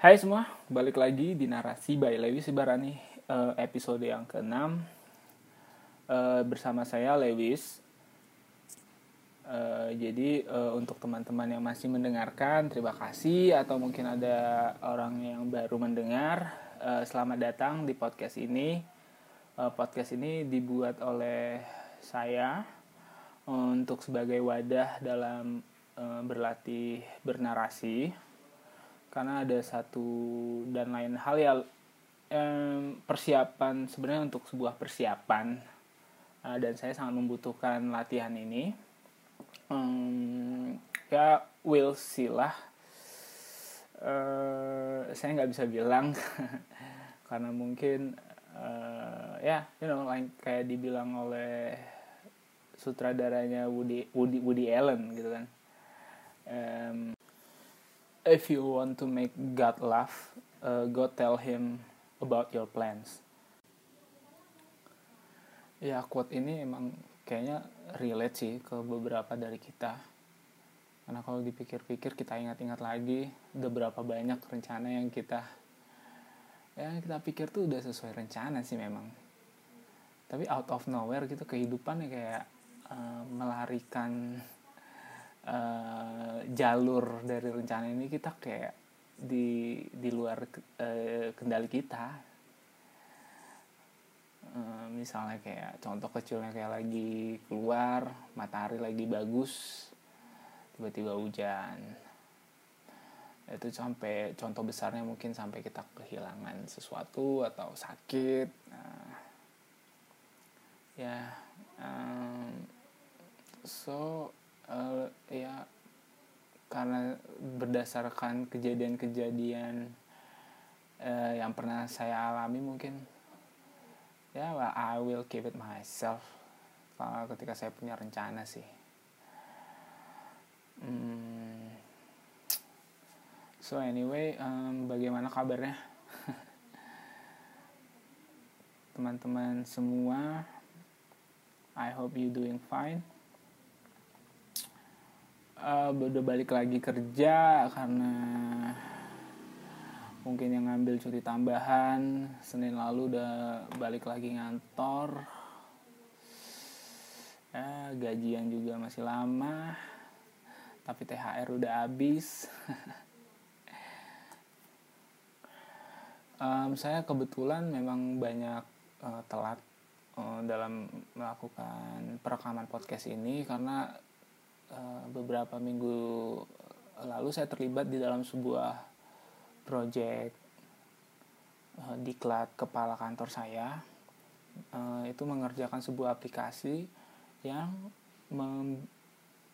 Hai semua, balik lagi di narasi by Lewis Ibarani uh, episode yang ke-6 uh, bersama saya Lewis. Uh, jadi untuk teman-teman yang masih mendengarkan, terima kasih atau mungkin ada orang yang baru mendengar, selamat datang di podcast ini. Podcast ini dibuat oleh saya untuk sebagai wadah dalam berlatih bernarasi karena ada satu dan lain hal ya um, persiapan sebenarnya untuk sebuah persiapan uh, dan saya sangat membutuhkan latihan ini. Um, ya will see lah. Uh, saya nggak bisa bilang karena mungkin uh, ya you know like kayak dibilang oleh sutradaranya Woody Woody Woody Allen gitu kan. Um, if you want to make God laugh, uh, go tell him about your plans. Ya, quote ini emang kayaknya relate sih ke beberapa dari kita. Karena kalau dipikir-pikir kita ingat-ingat lagi, udah berapa banyak rencana yang kita yang kita pikir tuh udah sesuai rencana sih memang. Tapi out of nowhere gitu kehidupan kayak uh, melarikan uh, jalur dari rencana ini kita kayak di di luar uh, kendali kita. Uh, misalnya kayak contoh kecilnya kayak lagi keluar matahari lagi bagus tiba-tiba hujan. Itu sampai contoh besarnya mungkin sampai kita kehilangan sesuatu atau sakit. Nah, ya um, so uh, ya karena berdasarkan kejadian-kejadian uh, yang pernah saya alami mungkin ya well, I will keep it myself kalau ketika saya punya rencana sih. Hmm. so anyway um, bagaimana kabarnya? Teman-teman semua I hope you doing fine uh, udah balik lagi kerja karena mungkin yang ngambil cuti tambahan. Senin lalu udah balik lagi ngantor. Eh, gajian juga masih lama tapi THR udah habis. Um, saya kebetulan memang banyak uh, telat uh, dalam melakukan perekaman podcast ini karena Eh, beberapa minggu lalu saya terlibat di dalam sebuah proyek uh, diklat kepala kantor saya uh, itu mengerjakan sebuah aplikasi yang mem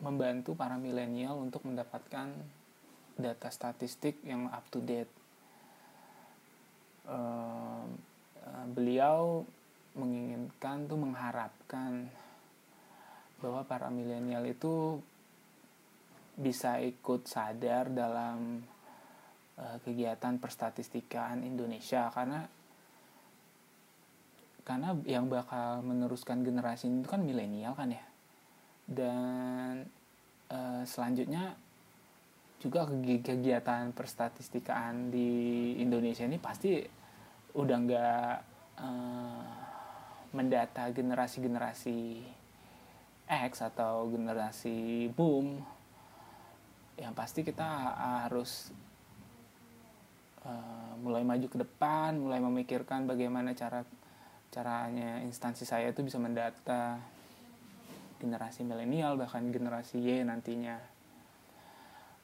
membantu para milenial untuk mendapatkan data statistik yang up to date. Beliau menginginkan tuh mengharapkan bahwa para milenial itu bisa ikut sadar dalam uh, kegiatan perstatistikaan Indonesia. Karena karena yang bakal meneruskan generasi itu kan milenial kan ya? Dan uh, selanjutnya juga kegiatan perstatistikaan di Indonesia ini pasti udah nggak uh, mendata generasi-generasi X atau generasi boom yang pasti kita harus uh, mulai maju ke depan mulai memikirkan bagaimana cara caranya instansi saya itu bisa mendata generasi milenial bahkan generasi Y nantinya.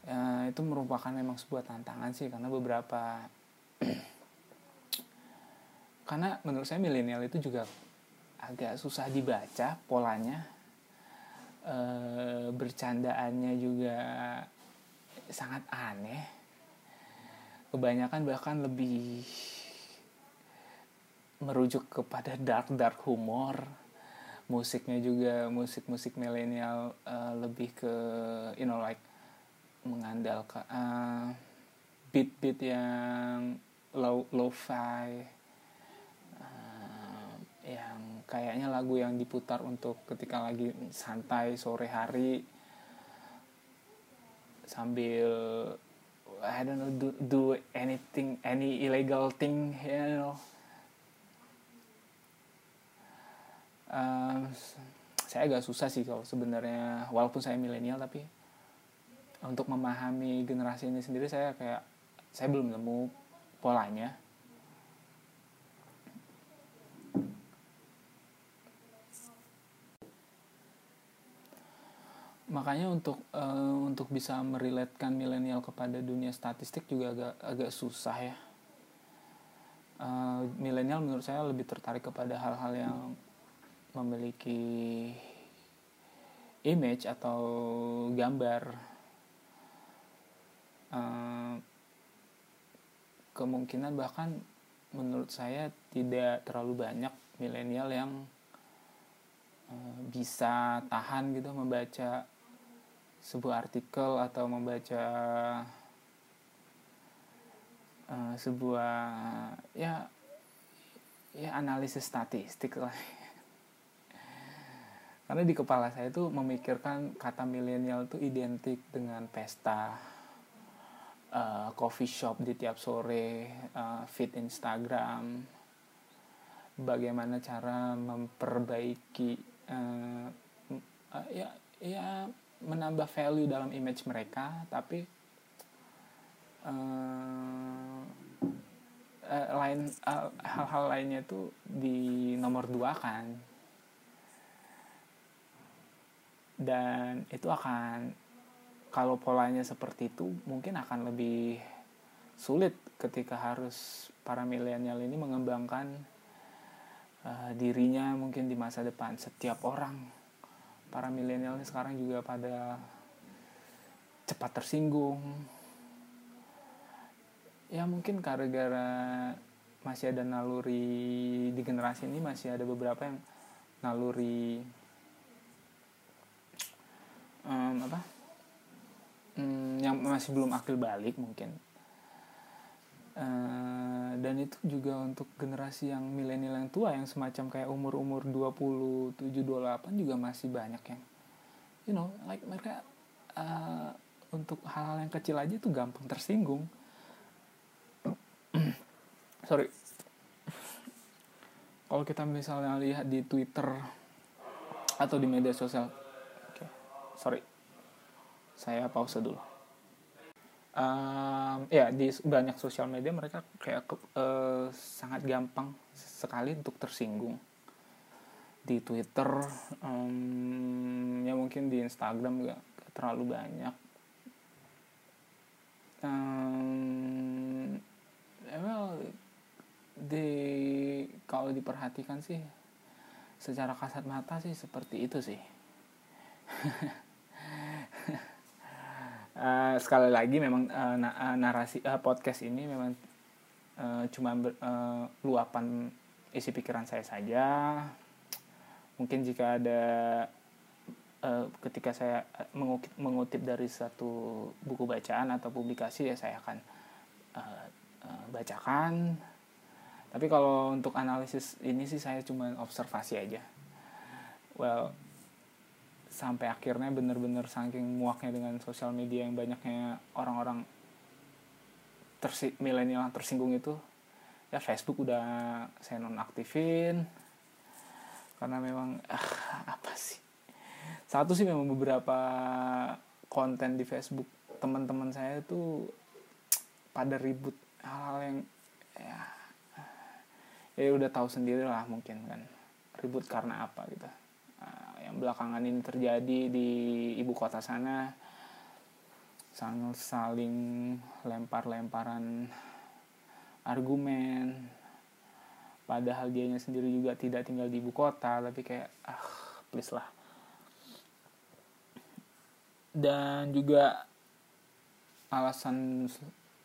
Uh, itu merupakan memang sebuah tantangan sih karena beberapa karena menurut saya milenial itu juga agak susah dibaca polanya e, bercandaannya juga sangat aneh. Kebanyakan bahkan lebih merujuk kepada dark dark humor. Musiknya juga musik musik milenial uh, lebih ke you know like mengandalkan uh, beat beat yang low yang kayaknya lagu yang diputar untuk ketika lagi santai sore hari sambil I don't know do, do anything any illegal thing you know. Um, saya agak susah sih kalau sebenarnya walaupun saya milenial tapi untuk memahami generasi ini sendiri saya kayak saya belum nemu polanya makanya untuk uh, untuk bisa meriletkan milenial kepada dunia statistik juga agak agak susah ya. Uh, milenial menurut saya lebih tertarik kepada hal-hal yang memiliki image atau gambar. Uh, kemungkinan bahkan menurut saya tidak terlalu banyak milenial yang bisa tahan gitu membaca sebuah artikel atau membaca uh, sebuah ya ya analisis statistik lah. Karena di kepala saya itu memikirkan kata milenial itu identik dengan pesta uh, coffee shop di tiap sore uh, feed Instagram bagaimana cara memperbaiki uh, uh, ya ya menambah value dalam image mereka tapi uh, uh, lain hal hal-hal lainnya itu di nomor dua kan. Dan itu akan kalau polanya seperti itu mungkin akan lebih sulit ketika harus para milenial ini mengembangkan uh, dirinya mungkin di masa depan setiap orang para milenial ini sekarang juga pada cepat tersinggung. Ya mungkin gara-gara masih ada naluri di generasi ini masih ada beberapa yang naluri um, apa? Um, yang masih belum akil balik mungkin Uh, dan itu juga untuk generasi yang milenial yang tua yang semacam kayak umur-umur 27 28 juga masih banyak yang you know like mereka uh, untuk hal-hal yang kecil aja itu gampang tersinggung. Sorry. Kalau kita misalnya lihat di Twitter atau di media sosial. Oke okay. sorry. Saya pause dulu um, ya di banyak sosial media mereka kayak uh, sangat gampang sekali untuk tersinggung. Di Twitter um, ya mungkin di Instagram gak terlalu banyak. Um, well di kalau diperhatikan sih secara kasat mata sih seperti itu sih uh, sekali lagi memang uh, na narasi uh, podcast ini memang uh, cuma uh, luapan isi pikiran saya saja. Mungkin jika ada uh, ketika saya mengutip, mengutip dari satu buku bacaan atau publikasi ya saya akan uh, uh, bacakan. Tapi kalau untuk analisis ini sih saya cuma observasi aja. Well sampai akhirnya bener-bener saking muaknya dengan sosial media yang banyaknya orang-orang tersi milenial tersinggung itu ya Facebook udah saya nonaktifin. Karena memang ah, apa sih? Satu sih memang beberapa konten di Facebook teman-teman saya itu pada ribut hal-hal yang ya ya udah tahu sendiri lah mungkin kan ribut karena apa gitu yang belakangan ini terjadi di ibu kota sana saling lempar-lemparan argumen. Padahal dianya sendiri juga tidak tinggal di ibu kota tapi kayak ah please lah. Dan juga alasan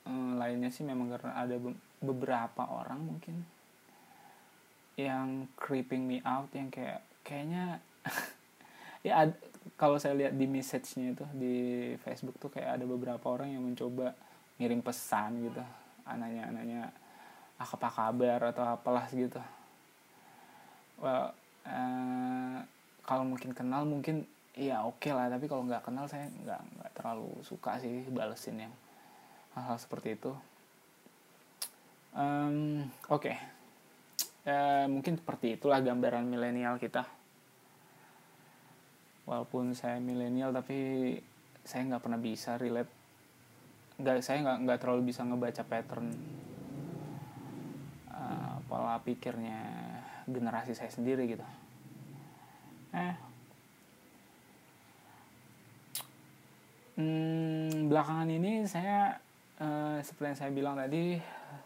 eh, lainnya sih memang karena ada beberapa orang mungkin yang creeping me out yang kayak kayaknya ya ad, kalau saya lihat di message-nya itu di Facebook tuh kayak ada beberapa orang yang mencoba ngirim pesan gitu. Anaknya anaknya ah, apa kabar? atau apalah gitu. Well uh, kalau mungkin kenal mungkin ya oke okay lah. Tapi kalau nggak kenal saya nggak nggak terlalu suka sih balesin yang hal-hal seperti itu. Um, oke. Okay. uh, mungkin seperti itulah gambaran milenial kita walaupun saya milenial tapi saya nggak pernah bisa relate. Nggak saya nggak nggak terlalu bisa ngebaca pattern uh, pola pikirnya generasi saya sendiri gitu. Eh. Hmm, belakangan ini saya uh, seperti yang saya bilang tadi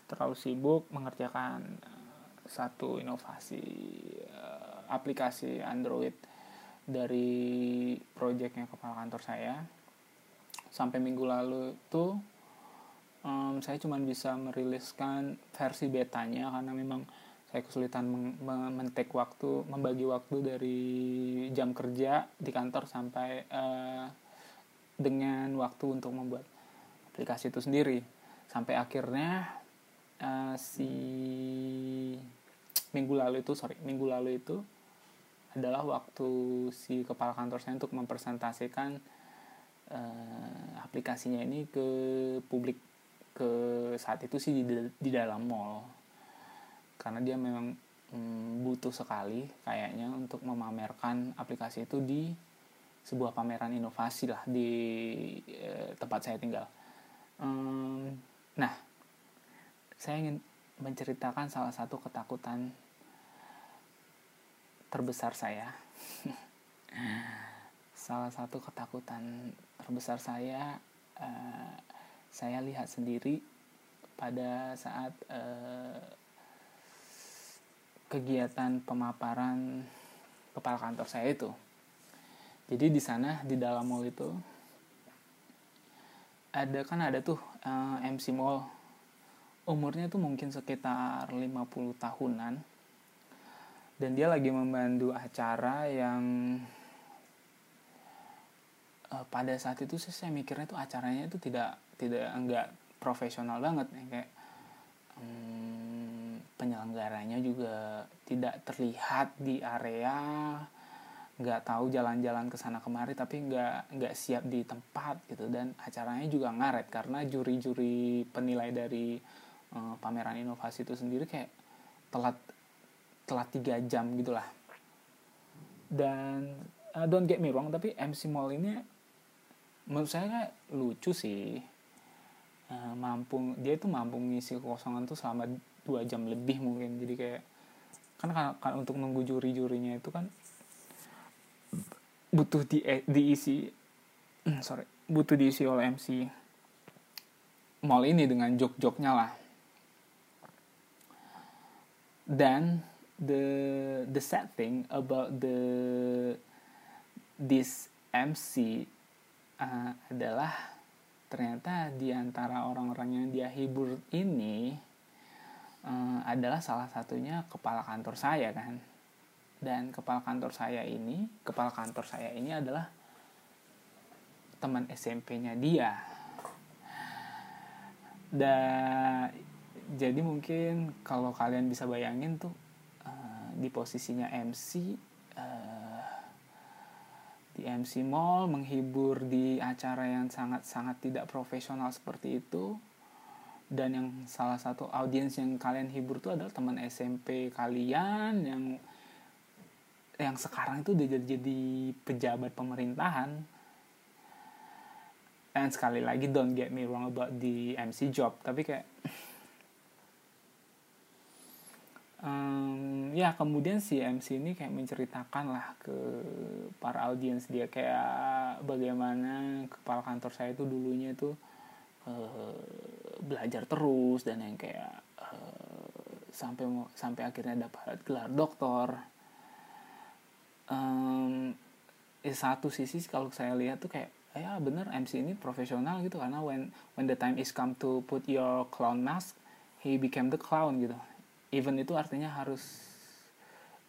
terlalu sibuk mengerjakan uh, satu inovasi uh, aplikasi Android dari proyeknya kepala kantor saya. Sampai minggu lalu itu um, saya cuma bisa meriliskan versi betanya karena memang saya kesulitan mentek waktu membagi waktu dari jam kerja di kantor sampai uh, dengan waktu untuk membuat aplikasi itu sendiri. Sampai akhirnya uh, si minggu lalu itu sorry minggu lalu itu adalah waktu si kepala kantor saya untuk mempresentasikan uh, aplikasinya ini ke publik ke saat itu sih di, di dalam mall karena dia memang mm, butuh sekali kayaknya untuk memamerkan aplikasi itu di sebuah pameran inovasi lah di eh, tempat saya tinggal. Um, nah, saya ingin menceritakan salah satu ketakutan terbesar saya. salah satu ketakutan terbesar saya, uh, saya lihat sendiri pada saat uh, kegiatan pemaparan kepala kantor saya itu. Jadi di sana di dalam mall itu ada kan ada tuh uh, eh, MC Mall. Umurnya tuh mungkin sekitar 50 tahunan dan dia lagi membantu acara yang uh, pada saat itu sih saya mikirnya tuh acaranya itu tidak tidak enggak profesional banget ya kayak um, penyelenggaranya juga tidak terlihat di area nggak tahu jalan-jalan ke sana kemari tapi nggak nggak siap di tempat gitu. Dan acaranya juga ngaret karena juri-juri penilai dari uh, pameran inovasi itu sendiri kayak telat telat tiga jam gitulah. Dan uh, don't get me wrong tapi MC Mall ini menurut saya lucu sih. Uh, mampu dia itu mampu ngisi kekosongan tuh selama dua jam lebih mungkin. Jadi kayak kan, kan untuk nunggu juri-jurinya itu kan butuh di diisi hmm, sorry butuh diisi oleh MC mall ini dengan jok-joknya lah. Dan the the sad thing about the this MC uh, adalah ternyata di antara orang-orang yang dia hibur ini uh, adalah salah satunya kepala kantor saya kan? Dan kepala kantor saya ini kepala kantor saya ini adalah teman SMP-nya dia. Dan jadi mungkin kalau kalian bisa bayangin tuh uh, di posisinya MC uh, eh, di MC Mall menghibur di acara yang sangat-sangat tidak profesional seperti itu. Dan yang salah satu audiens yang kalian hibur tuh adalah teman SMP kalian yang yang sekarang itu udah jadi, jadi pejabat pemerintahan. Dan sekali lagi don't get me wrong about the MC job tapi kayak um, ya kemudian si MC ini kayak menceritakan lah ke para audiens dia kayak bagaimana kepala kantor saya itu dulunya itu uh, belajar terus dan yang kayak uh, sampai sampai akhirnya dapat gelar doktor. Um, ya satu sisi kalau saya lihat tuh kayak ya bener MC ini profesional gitu karena when when the time is come to put your clown mask he became the clown gitu even itu artinya harus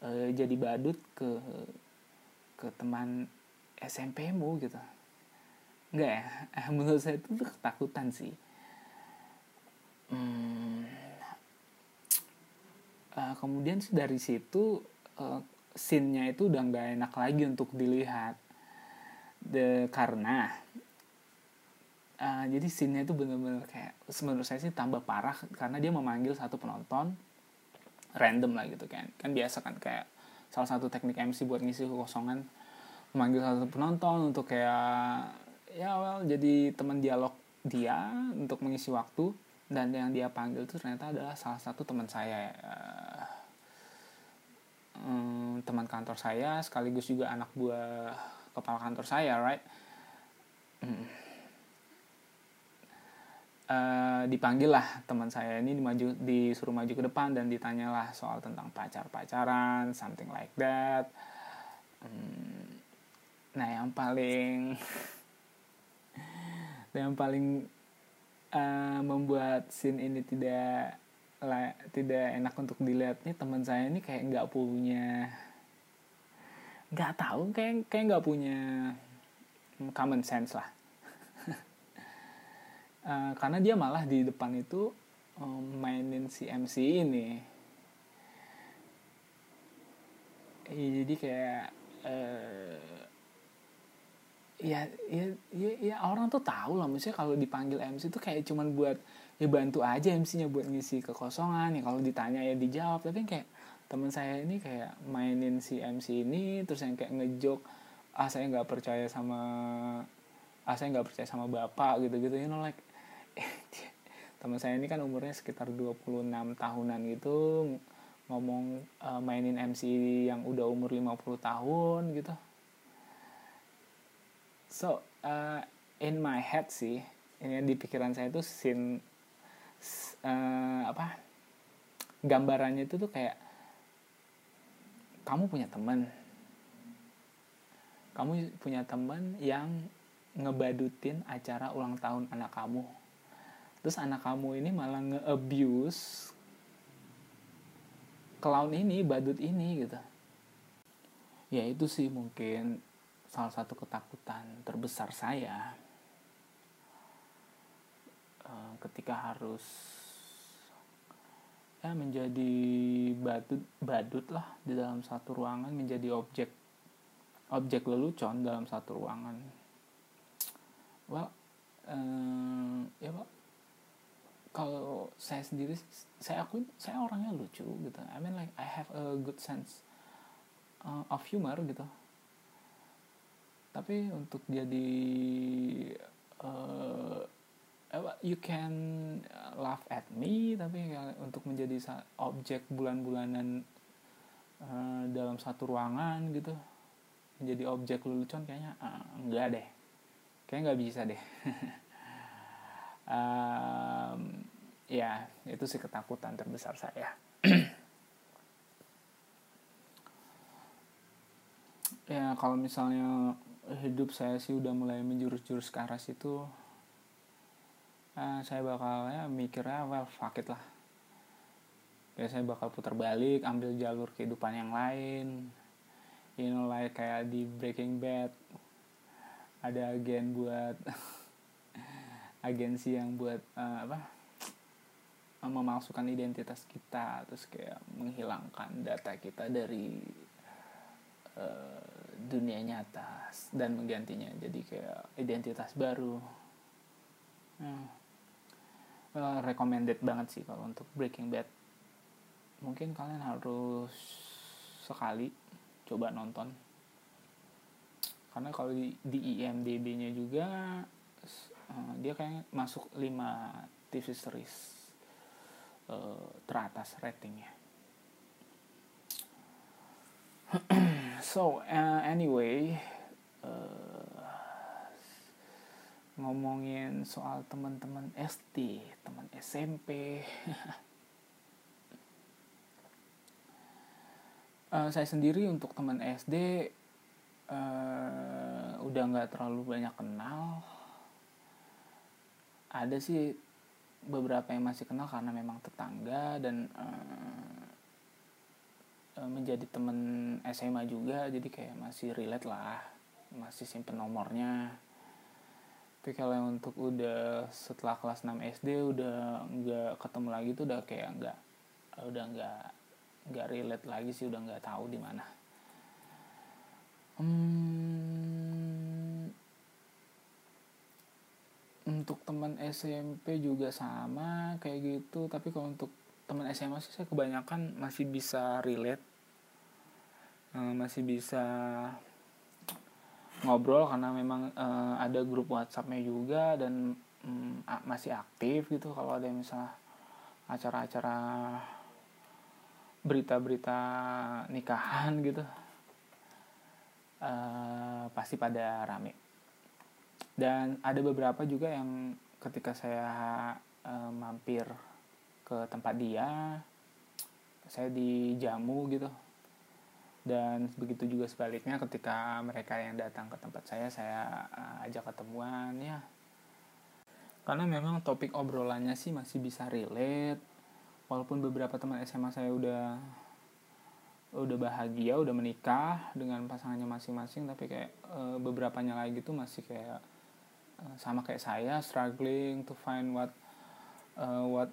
uh, jadi badut ke ke teman SMP-mu gitu. Enggak ya? Eh, menurut saya itu ketakutan sih. Hmm, uh, kemudian dari situ uh, scene-nya itu udah nggak enak lagi untuk dilihat. De karena uh, jadi scene-nya itu bener-bener kayak menurut saya sih tambah parah karena dia memanggil satu penonton random lah gitu kan. Kan biasa kan kayak salah satu teknik MC buat ngisi kekosongan. Memanggil satu penonton untuk kayak ya well jadi teman dialog dia untuk mengisi waktu. Dan yang dia panggil itu ternyata adalah salah satu teman saya uh, um, teman kantor saya sekaligus juga anak buah kepala kantor saya right? Hmm uh, dipanggil lah teman saya ini dimaju disuruh maju ke depan dan ditanyalah soal tentang pacar pacaran something like that. Um, nah yang paling yang paling uh, membuat scene ini tidak tidak enak untuk dilihat nih teman saya ini kayak nggak punya nggak tahu kayak kayak nggak punya common sense lah uh, karena dia malah di depan itu um, mainin si MC ini. Jadi kayak uh, ya, ya ya ya orang tuh tahu lah maksudnya kalau dipanggil MC itu kayak cuman buat ya bantu aja MC-nya buat ngisi kekosongan ya kalau ditanya ya dijawab. Tapi kayak teman saya ini kayak mainin si MC ini terus yang kayak ngejok ah saya nggak percaya sama ah saya nggak percaya sama bapak gitu gitu you know like teman saya ini kan umurnya sekitar 26 tahunan gitu ngomong uh, mainin MC yang udah umur 50 tahun gitu. So uh, in my head sih ini di pikiran saya itu scene uh, apa gambarannya itu tuh kayak kamu punya teman kamu punya teman yang ngebadutin acara ulang tahun anak kamu terus anak kamu ini malah nge-abuse clown ini badut ini gitu. Ya itu sih mungkin salah satu ketakutan terbesar saya. Uh, ketika harus ya menjadi badut badut lah di dalam satu ruangan menjadi objek objek lelucon dalam satu ruangan. Well uh, ya pak kalau saya sendiri saya akui saya orangnya lucu gitu. I mean like I have a good sense uh, of humor gitu. Tapi untuk jadi uh, you can laugh at me tapi untuk menjadi objek bulan-bulanan uh, dalam satu ruangan gitu menjadi objek lelucon kayaknya uh, enggak deh. Kayak nggak bisa deh um, ya itu sih ketakutan terbesar saya. Ya kalau misalnya hidup saya sih udah mulai menjurus-jurus ke arah situ uh, saya bakal ya mikirnya well fuck it lah. Ya saya bakal putar balik ambil jalur kehidupan yang lain. You know like kayak di Breaking Bad ada agen buat agensi yang buat uh, apa memalsukan identitas kita terus kayak menghilangkan data kita dari uh, dunia nyata dan menggantinya jadi kayak identitas baru. Hmm. well, recommended banget sih kalau untuk Breaking Bad. Mungkin kalian harus sekali coba nonton. Karena kalau di, di IMDb-nya juga uh, dia kayak masuk 5 TV series uh, teratas ratingnya. So uh, anyway ngomongin soal teman-teman SD teman SMP uh, saya sendiri untuk teman SD uh, udah nggak terlalu banyak kenal ada sih beberapa yang masih kenal karena memang tetangga dan uh, menjadi temen SMA juga. Jadi kayak masih relate lah masih simpen nomornya. Tapi kalau yang untuk udah setelah kelas 6 SD udah nggak ketemu lagi tuh udah kayak nggak udah nggak nggak relate lagi sih udah nggak tahu di mana. Hmm, untuk teman SMP juga sama kayak gitu. Tapi kalau untuk teman SMA sih saya kebanyakan masih bisa relate. Uh, masih bisa ngobrol karena memang uh, ada grup WhatsAppnya juga dan um, masih aktif gitu kalau ada misalnya acara-acara berita-berita nikahan gitu uh, pasti pada rame dan ada beberapa juga yang ketika saya uh, mampir ke tempat dia saya dijamu gitu. Dan begitu juga sebaliknya ketika mereka yang datang ke tempat saya saya uh, ajak ketemuan ya. Karena memang topik obrolannya sih masih bisa relate. Walaupun beberapa teman SMA saya udah udah bahagia udah menikah dengan pasangannya masing-masing tapi kayak uh, beberapa nya lagi gitu masih kayak uh, sama kayak saya struggling to find what uh, what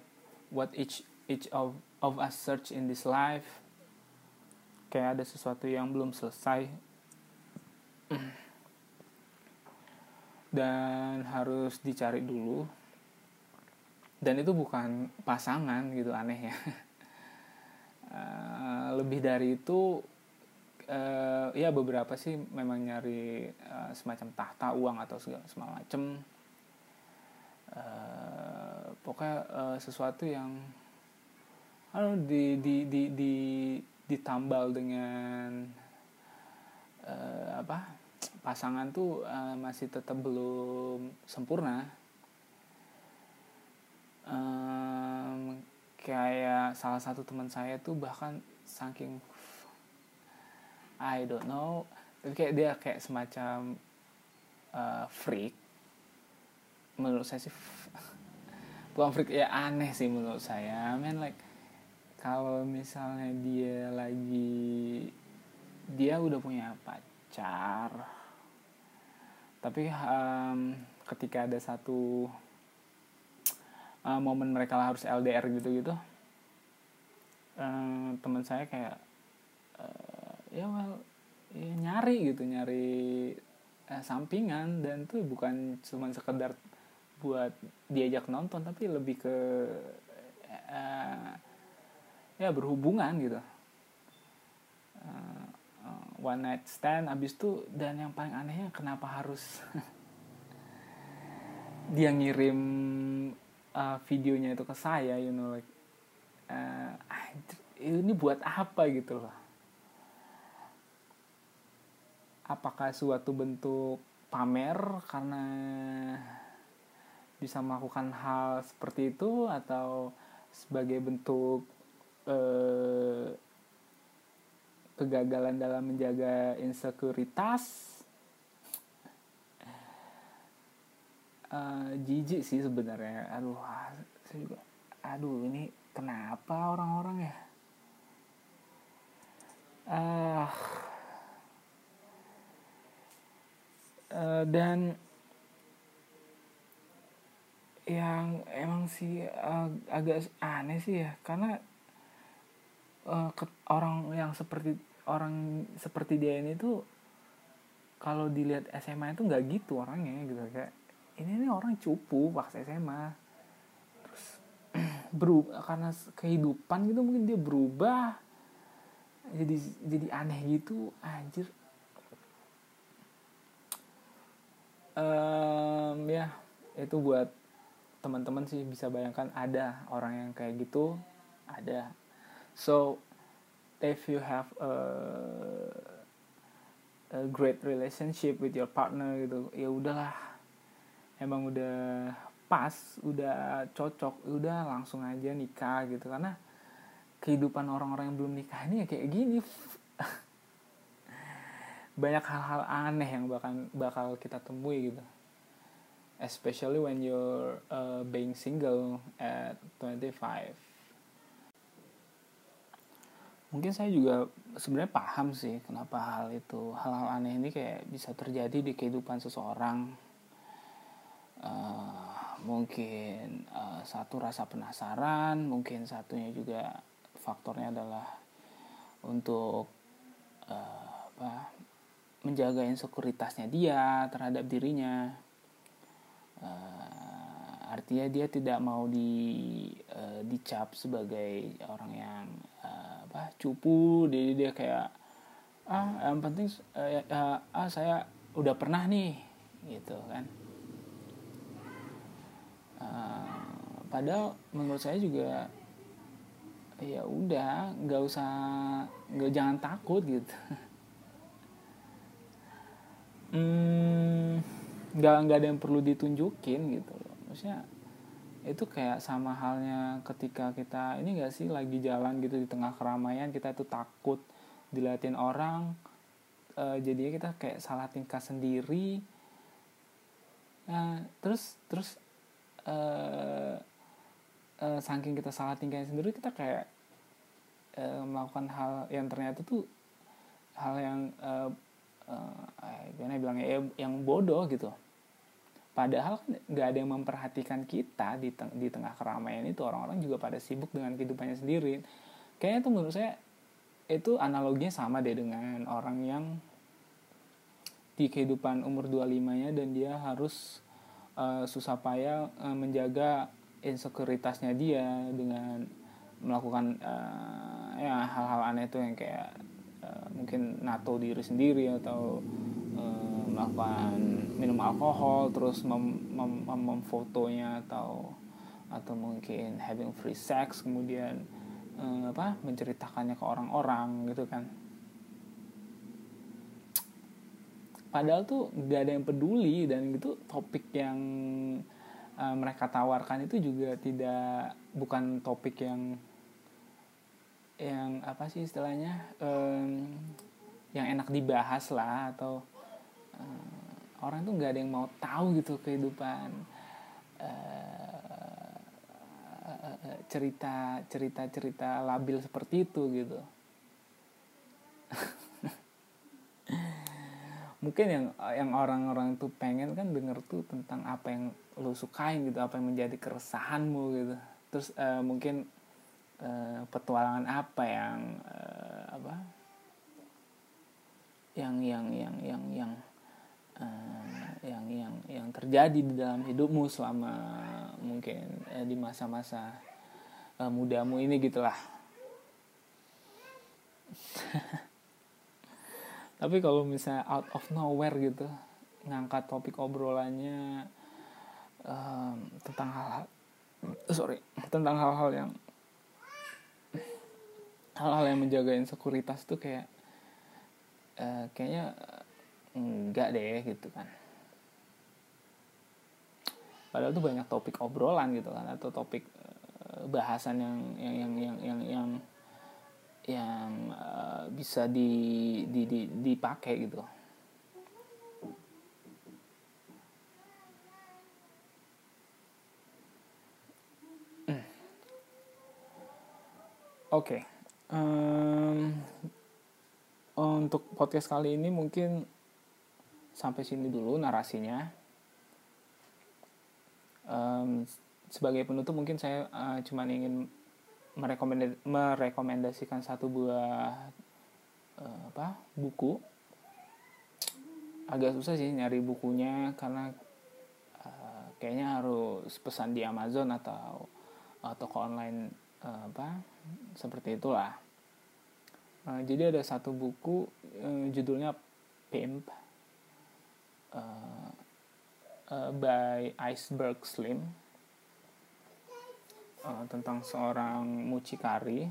what each each of of us search in this life. Kayak ada sesuatu yang belum selesai. Dan harus dicari dulu. Dan itu bukan pasangan gitu aneh ya. Uh, lebih dari itu uh, ya beberapa sih memang nyari uh, semacam tahta uang atau segala semacam uh, pokoknya uh, sesuatu yang aduh di di di di ditambal dengan uh, apa pasangan tuh uh, masih tetap belum sempurna. Um, kayak salah satu teman saya tuh bahkan saking I don't know. Tapi kayak dia kayak semacam uh, freak. Menurut saya sih bukan freak ya aneh sih menurut saya. I mean like kalau misalnya dia lagi dia udah punya pacar. Tapi um, ketika ada satu uh, momen mereka harus LDR gitu gitu uh, teman saya kayak ya well ya nyari gitu nyari uh, sampingan. Dan tuh bukan cuma sekedar buat diajak nonton tapi lebih ke uh, ya berhubungan gitu. Uh, one night stand abis itu dan yang paling anehnya kenapa harus dia ngirim uh, videonya itu ke saya you know like uh, ini buat apa gitu loh apakah suatu bentuk pamer karena bisa melakukan hal seperti itu atau sebagai bentuk eh, kegagalan dalam menjaga insekuritas? Uh, jijik sih sebenarnya. Aduh saya juga aduh ini kenapa orang-orang ya uh, dan yang emang sih uh, agak aneh sih ya karena uh, ke, orang yang seperti orang seperti dia ini tuh kalau dilihat SMA itu nggak gitu orangnya gitu. Kayak ini nih orang cupu pas SMA terus berubah karena kehidupan gitu mungkin dia berubah jadi jadi aneh gitu. Anjir um, ya itu buat teman-teman sih bisa bayangkan ada orang yang kayak gitu ada. So if you have a, a great relationship with your partner gitu ya udahlah. Emang udah pas udah cocok udah langsung aja nikah gitu. Karena kehidupan orang-orang yang belum nikah ini ya kayak gini banyak hal-hal aneh yang bakal bakal kita temui gitu. Especially when you're uh, being single at 25 mungkin saya juga sebenarnya paham sih kenapa hal itu hal-hal aneh ini kayak bisa terjadi di kehidupan seseorang. Uh, mungkin uh, satu rasa penasaran mungkin satunya juga faktornya adalah untuk uh, apa menjaga insekuritasnya dia terhadap dirinya. Uh, artinya dia tidak mau di uh, dicap sebagai orang yang uh, apa cupu. Jadi dia kayak ah yang penting uh, uh, ah saya udah pernah nih gitu kan. Uh, padahal menurut saya juga ya udah nggak usah nggak jangan takut gitu hmm, nggak nggak ada yang perlu ditunjukin gitu loh. Maksudnya itu kayak sama halnya ketika kita ini gak sih lagi jalan gitu di tengah keramaian kita tuh takut diliatin orang uh, jadinya kita kayak salah tingkah sendiri. Nah, terus terus uh, uh, saking kita salah tingkah sendiri kita kayak uh, melakukan hal yang ternyata tuh hal yang uh, uh, gimana bilangnya ya, yang bodoh gitu. Padahal kan nggak ada yang memperhatikan kita di teng di tengah keramaian itu. Orang-orang juga pada sibuk dengan kehidupannya sendiri. Kayaknya tuh menurut saya itu analoginya sama deh dengan orang yang di kehidupan umur 25-nya dan dia harus uh, susah payah uh, menjaga insekuritasnya dia dengan melakukan uh, ya hal-hal aneh itu yang kayak mungkin nato diri sendiri atau uh, melakukan minum alkohol terus mem, mem, mem atau atau mungkin having free sex kemudian uh, apa menceritakannya ke orang-orang gitu kan. Padahal tuh gak ada yang peduli dan itu topik yang uh, mereka tawarkan itu juga tidak bukan topik yang yang apa sih istilahnya um, yang enak dibahas lah atau uh, orang tuh nggak ada yang mau tahu gitu kehidupan uh, cerita cerita cerita labil seperti itu gitu. Mungkin yang yang orang-orang tuh pengen kan denger tuh tentang apa yang lo sukain gitu apa yang menjadi keresahanmu gitu. Terus uh, mungkin uh, petualangan apa yang uh, apa? Yang yang yang yang yang uh, yang yang yang terjadi di dalam hidupmu selama mungkin uh, di masa-masa uh, mudamu ini gitulah. Tapi kalau misalnya out of nowhere gitu ngangkat topik obrolannya um, tentang hal-hal sorry tentang hal-hal yang hal-hal yang menjaga insekuritas tuh kayak uh, kayaknya enggak deh gitu kan padahal tuh banyak topik obrolan gitu kan atau topik uh, bahasan yang yang yang yang yang, yang yang uh, bisa di, di, di dipakai gitu. Hmm. Oke, okay. Um, untuk podcast kali ini mungkin sampai sini dulu narasinya. Um, sebagai penutup mungkin saya uh, cuma ingin merekomendasikan satu buah uh, apa buku agak susah sih nyari bukunya karena uh, kayaknya harus pesan di Amazon atau atau toko online apa seperti itulah uh, jadi ada satu buku uh, judulnya Pimp uh, by Iceberg Slim tentang seorang mucikari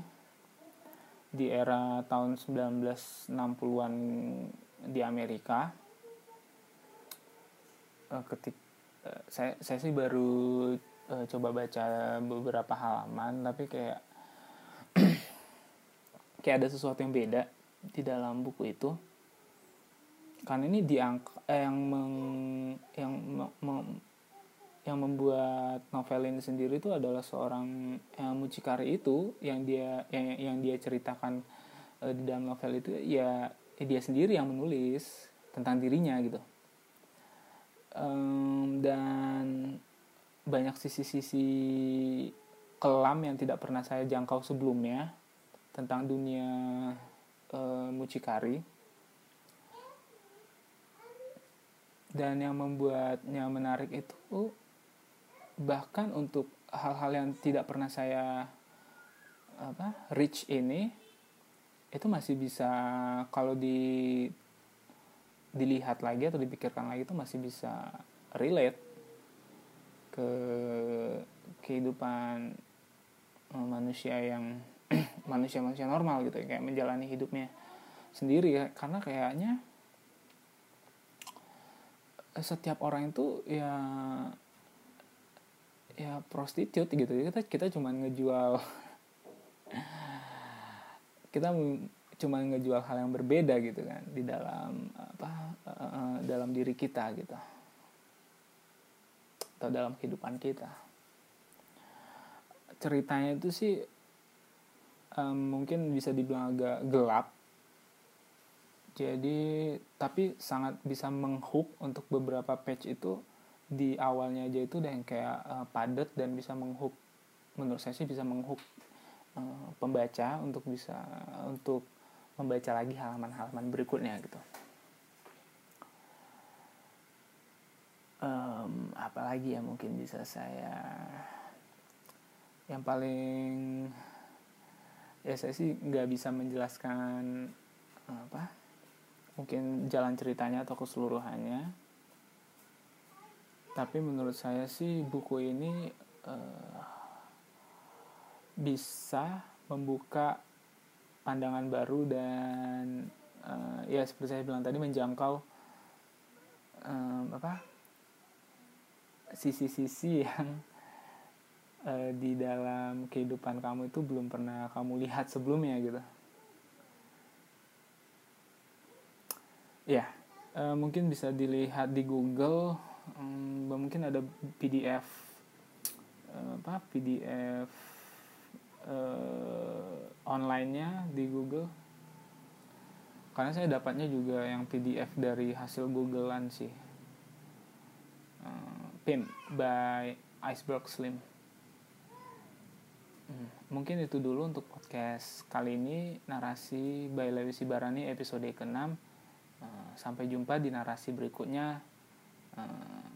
di era tahun 1960-an di Amerika. Uh, ketik saya saya sih baru uh, coba baca beberapa halaman tapi kayak kayak ada sesuatu yang beda di dalam buku itu. Karena ini diangk eh, yang meng, yang meng, yang membuat novel ini sendiri itu adalah seorang yang mucikari itu yang dia yang yang dia ceritakan uh, di dalam novel itu ya, ya dia sendiri yang menulis tentang dirinya gitu. Um, dan banyak sisi-sisi kelam yang tidak pernah saya jangkau sebelumnya tentang dunia uh, mucikari. Dan yang membuatnya menarik itu bahkan untuk hal-hal yang tidak pernah saya apa reach ini itu masih bisa kalau di dilihat lagi atau dipikirkan lagi itu masih bisa relate ke kehidupan eh, manusia yang manusia-manusia normal gitu kayak menjalani hidupnya sendiri ya. Karena kayaknya eh, setiap orang itu ya ya prostitut gitu. Kita kita cuma ngejual kita cuma ngejual hal yang berbeda gitu kan di dalam apa uh, dalam diri kita gitu atau dalam kehidupan kita? Ceritanya itu sih um, mungkin bisa dibilang agak gelap. Jadi tapi sangat bisa menghook untuk beberapa page itu. Di awalnya aja itu yang kayak uh, padat dan bisa menghook. Menurut saya sih bisa menghook uh, pembaca untuk bisa untuk membaca lagi halaman-halaman berikutnya gitu um, apalagi ya mungkin bisa saya yang paling ya saya sih nggak bisa menjelaskan apa mungkin jalan ceritanya atau keseluruhannya. Tapi menurut saya sih buku ini uh, bisa membuka pandangan baru dan uh, ya seperti saya bilang tadi menjangkau um, apa sisi-sisi yang uh, di dalam kehidupan kamu itu belum pernah kamu lihat sebelumnya gitu. Ya uh, mungkin bisa dilihat di Google um, mungkin ada PDF uh, apa PDF uh, online-nya di Google. Karena saya dapatnya juga yang PDF dari hasil Googlean sih Pimp by Iceberg Slim. Hmm, mungkin itu dulu untuk podcast kali ini narasi by Lewi Sibarani episode ke-6. Uh, sampai jumpa di narasi berikutnya. Uh,